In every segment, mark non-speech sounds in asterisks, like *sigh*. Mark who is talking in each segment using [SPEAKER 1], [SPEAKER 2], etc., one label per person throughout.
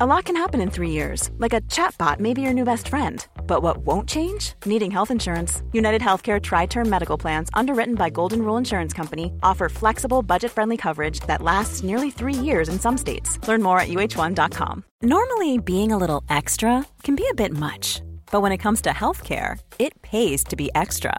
[SPEAKER 1] A lot can happen in three years, like a chatbot may be your new best friend. But what won't change? Needing health insurance. United Healthcare Tri Term Medical Plans, underwritten by Golden Rule Insurance Company, offer flexible, budget friendly coverage that lasts nearly three years in some states. Learn more at uh1.com. Normally, being a little extra can be a bit much, but when it comes to healthcare, it pays to be extra.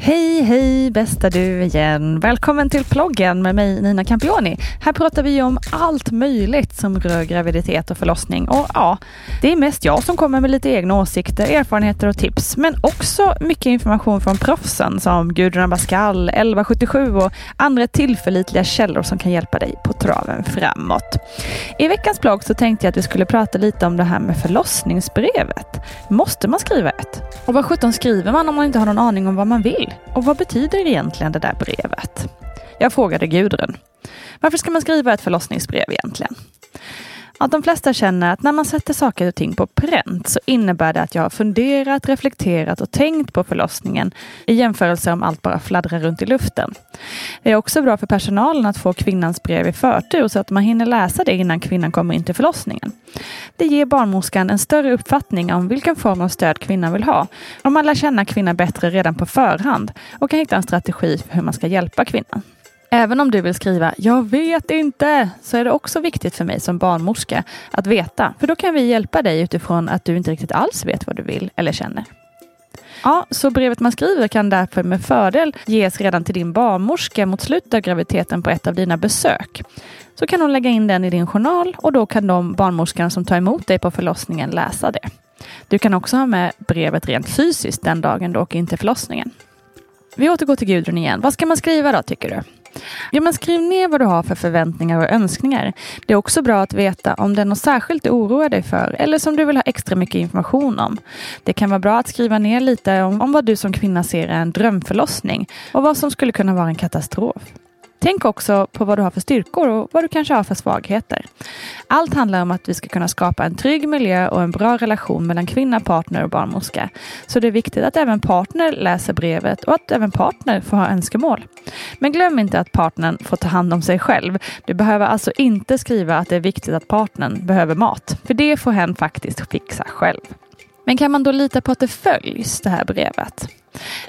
[SPEAKER 2] Hej, hej bästa du igen. Välkommen till ploggen med mig Nina Campioni. Här pratar vi om allt möjligt som rör graviditet och förlossning. Och ja, det är mest jag som kommer med lite egna åsikter, erfarenheter och tips. Men också mycket information från proffsen som Gudrun Abascal, 1177 och andra tillförlitliga källor som kan hjälpa dig på traven framåt. I veckans blogg så tänkte jag att vi skulle prata lite om det här med förlossningsbrevet. Måste man skriva ett? Och vad sjutton skriver man om man inte har någon aning om vad man vill? Och vad betyder egentligen det där brevet? Jag frågade Gudrun. Varför ska man skriva ett förlossningsbrev egentligen? Att de flesta känner att när man sätter saker och ting på pränt så innebär det att jag har funderat, reflekterat och tänkt på förlossningen i jämförelse om allt bara fladdrar runt i luften. Det är också bra för personalen att få kvinnans brev i förtur så att man hinner läsa det innan kvinnan kommer in till förlossningen. Det ger barnmorskan en större uppfattning om vilken form av stöd kvinnan vill ha. Och man lär känna kvinnan bättre redan på förhand och kan hitta en strategi för hur man ska hjälpa kvinnan. Även om du vill skriva “Jag vet inte” så är det också viktigt för mig som barnmorska att veta. För då kan vi hjälpa dig utifrån att du inte riktigt alls vet vad du vill eller känner. Ja, så brevet man skriver kan därför med fördel ges redan till din barnmorska mot slutet av graviditeten på ett av dina besök. Så kan hon lägga in den i din journal och då kan de barnmorskan som tar emot dig på förlossningen läsa det. Du kan också ha med brevet rent fysiskt den dagen du åker in till förlossningen. Vi återgår till Gudrun igen. Vad ska man skriva då, tycker du? Ja, men skriv ner vad du har för förväntningar och önskningar. Det är också bra att veta om det är något särskilt du oroar dig för eller som du vill ha extra mycket information om. Det kan vara bra att skriva ner lite om, om vad du som kvinna ser är en drömförlossning och vad som skulle kunna vara en katastrof. Tänk också på vad du har för styrkor och vad du kanske har för svagheter. Allt handlar om att vi ska kunna skapa en trygg miljö och en bra relation mellan kvinna, partner och barnmorska. Så det är viktigt att även partner läser brevet och att även partner får ha önskemål. Men glöm inte att partnern får ta hand om sig själv. Du behöver alltså inte skriva att det är viktigt att partnern behöver mat, för det får hen faktiskt fixa själv. Men kan man då lita på att det följs, det här brevet?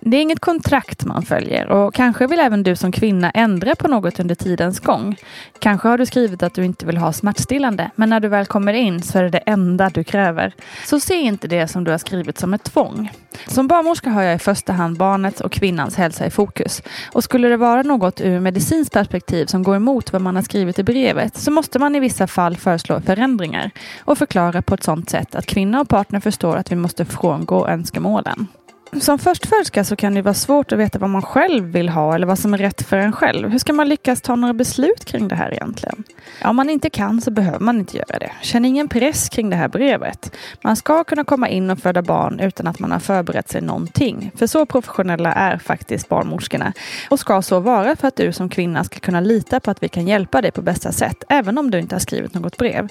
[SPEAKER 2] Det är inget kontrakt man följer och kanske vill även du som kvinna ändra på något under tidens gång. Kanske har du skrivit att du inte vill ha smärtstillande, men när du väl kommer in så är det det enda du kräver. Så se inte det som du har skrivit som ett tvång. Som barnmorska har jag i första hand barnets och kvinnans hälsa i fokus. Och skulle det vara något ur medicinskt perspektiv som går emot vad man har skrivit i brevet så måste man i vissa fall föreslå förändringar och förklara på ett sådant sätt att kvinna och partner förstår att vi måste frångå önskemålen som förstföderska så kan det vara svårt att veta vad man själv vill ha eller vad som är rätt för en själv. Hur ska man lyckas ta några beslut kring det här egentligen? Ja, om man inte kan så behöver man inte göra det. Känn ingen press kring det här brevet. Man ska kunna komma in och föda barn utan att man har förberett sig någonting. För så professionella är faktiskt barnmorskorna och ska så vara för att du som kvinna ska kunna lita på att vi kan hjälpa dig på bästa sätt, även om du inte har skrivit något brev.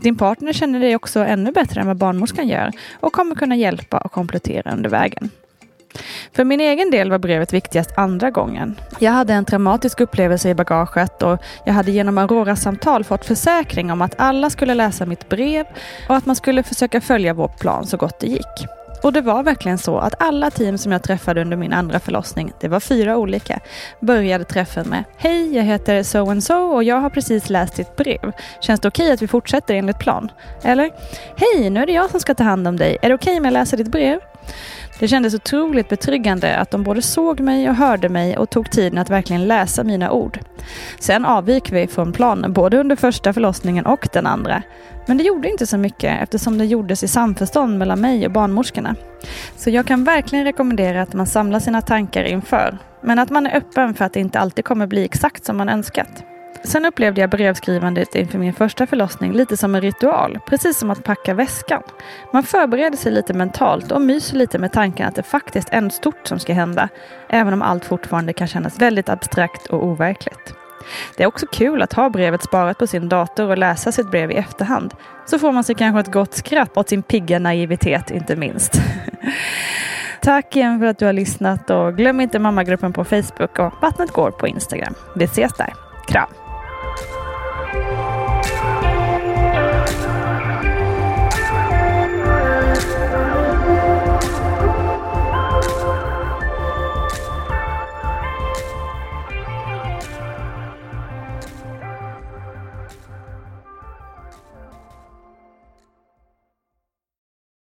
[SPEAKER 2] Din partner känner dig också ännu bättre än vad barnmorskan gör och kommer kunna hjälpa och komplettera under vägen. För min egen del var brevet viktigast andra gången. Jag hade en traumatisk upplevelse i bagaget och jag hade genom Aurora-samtal fått försäkring om att alla skulle läsa mitt brev och att man skulle försöka följa vår plan så gott det gick. Och det var verkligen så att alla team som jag träffade under min andra förlossning, det var fyra olika, började träffen med Hej, jag heter so and so och jag har precis läst ditt brev. Känns det okej okay att vi fortsätter enligt plan? Eller Hej, nu är det jag som ska ta hand om dig. Är det okej okay om jag läser ditt brev? Det kändes otroligt betryggande att de både såg mig och hörde mig och tog tiden att verkligen läsa mina ord. Sen avvik vi från planen både under första förlossningen och den andra. Men det gjorde inte så mycket eftersom det gjordes i samförstånd mellan mig och barnmorskorna. Så jag kan verkligen rekommendera att man samlar sina tankar inför. Men att man är öppen för att det inte alltid kommer bli exakt som man önskat. Sen upplevde jag brevskrivandet inför min första förlossning lite som en ritual, precis som att packa väskan. Man förbereder sig lite mentalt och myser lite med tanken att det faktiskt är något stort som ska hända, även om allt fortfarande kan kännas väldigt abstrakt och overkligt. Det är också kul att ha brevet sparat på sin dator och läsa sitt brev i efterhand. Så får man sig kanske ett gott skratt åt sin pigga naivitet, inte minst. *laughs* Tack igen för att du har lyssnat och glöm inte mammagruppen på Facebook och Vattnet går på Instagram. Vi ses där. Kram!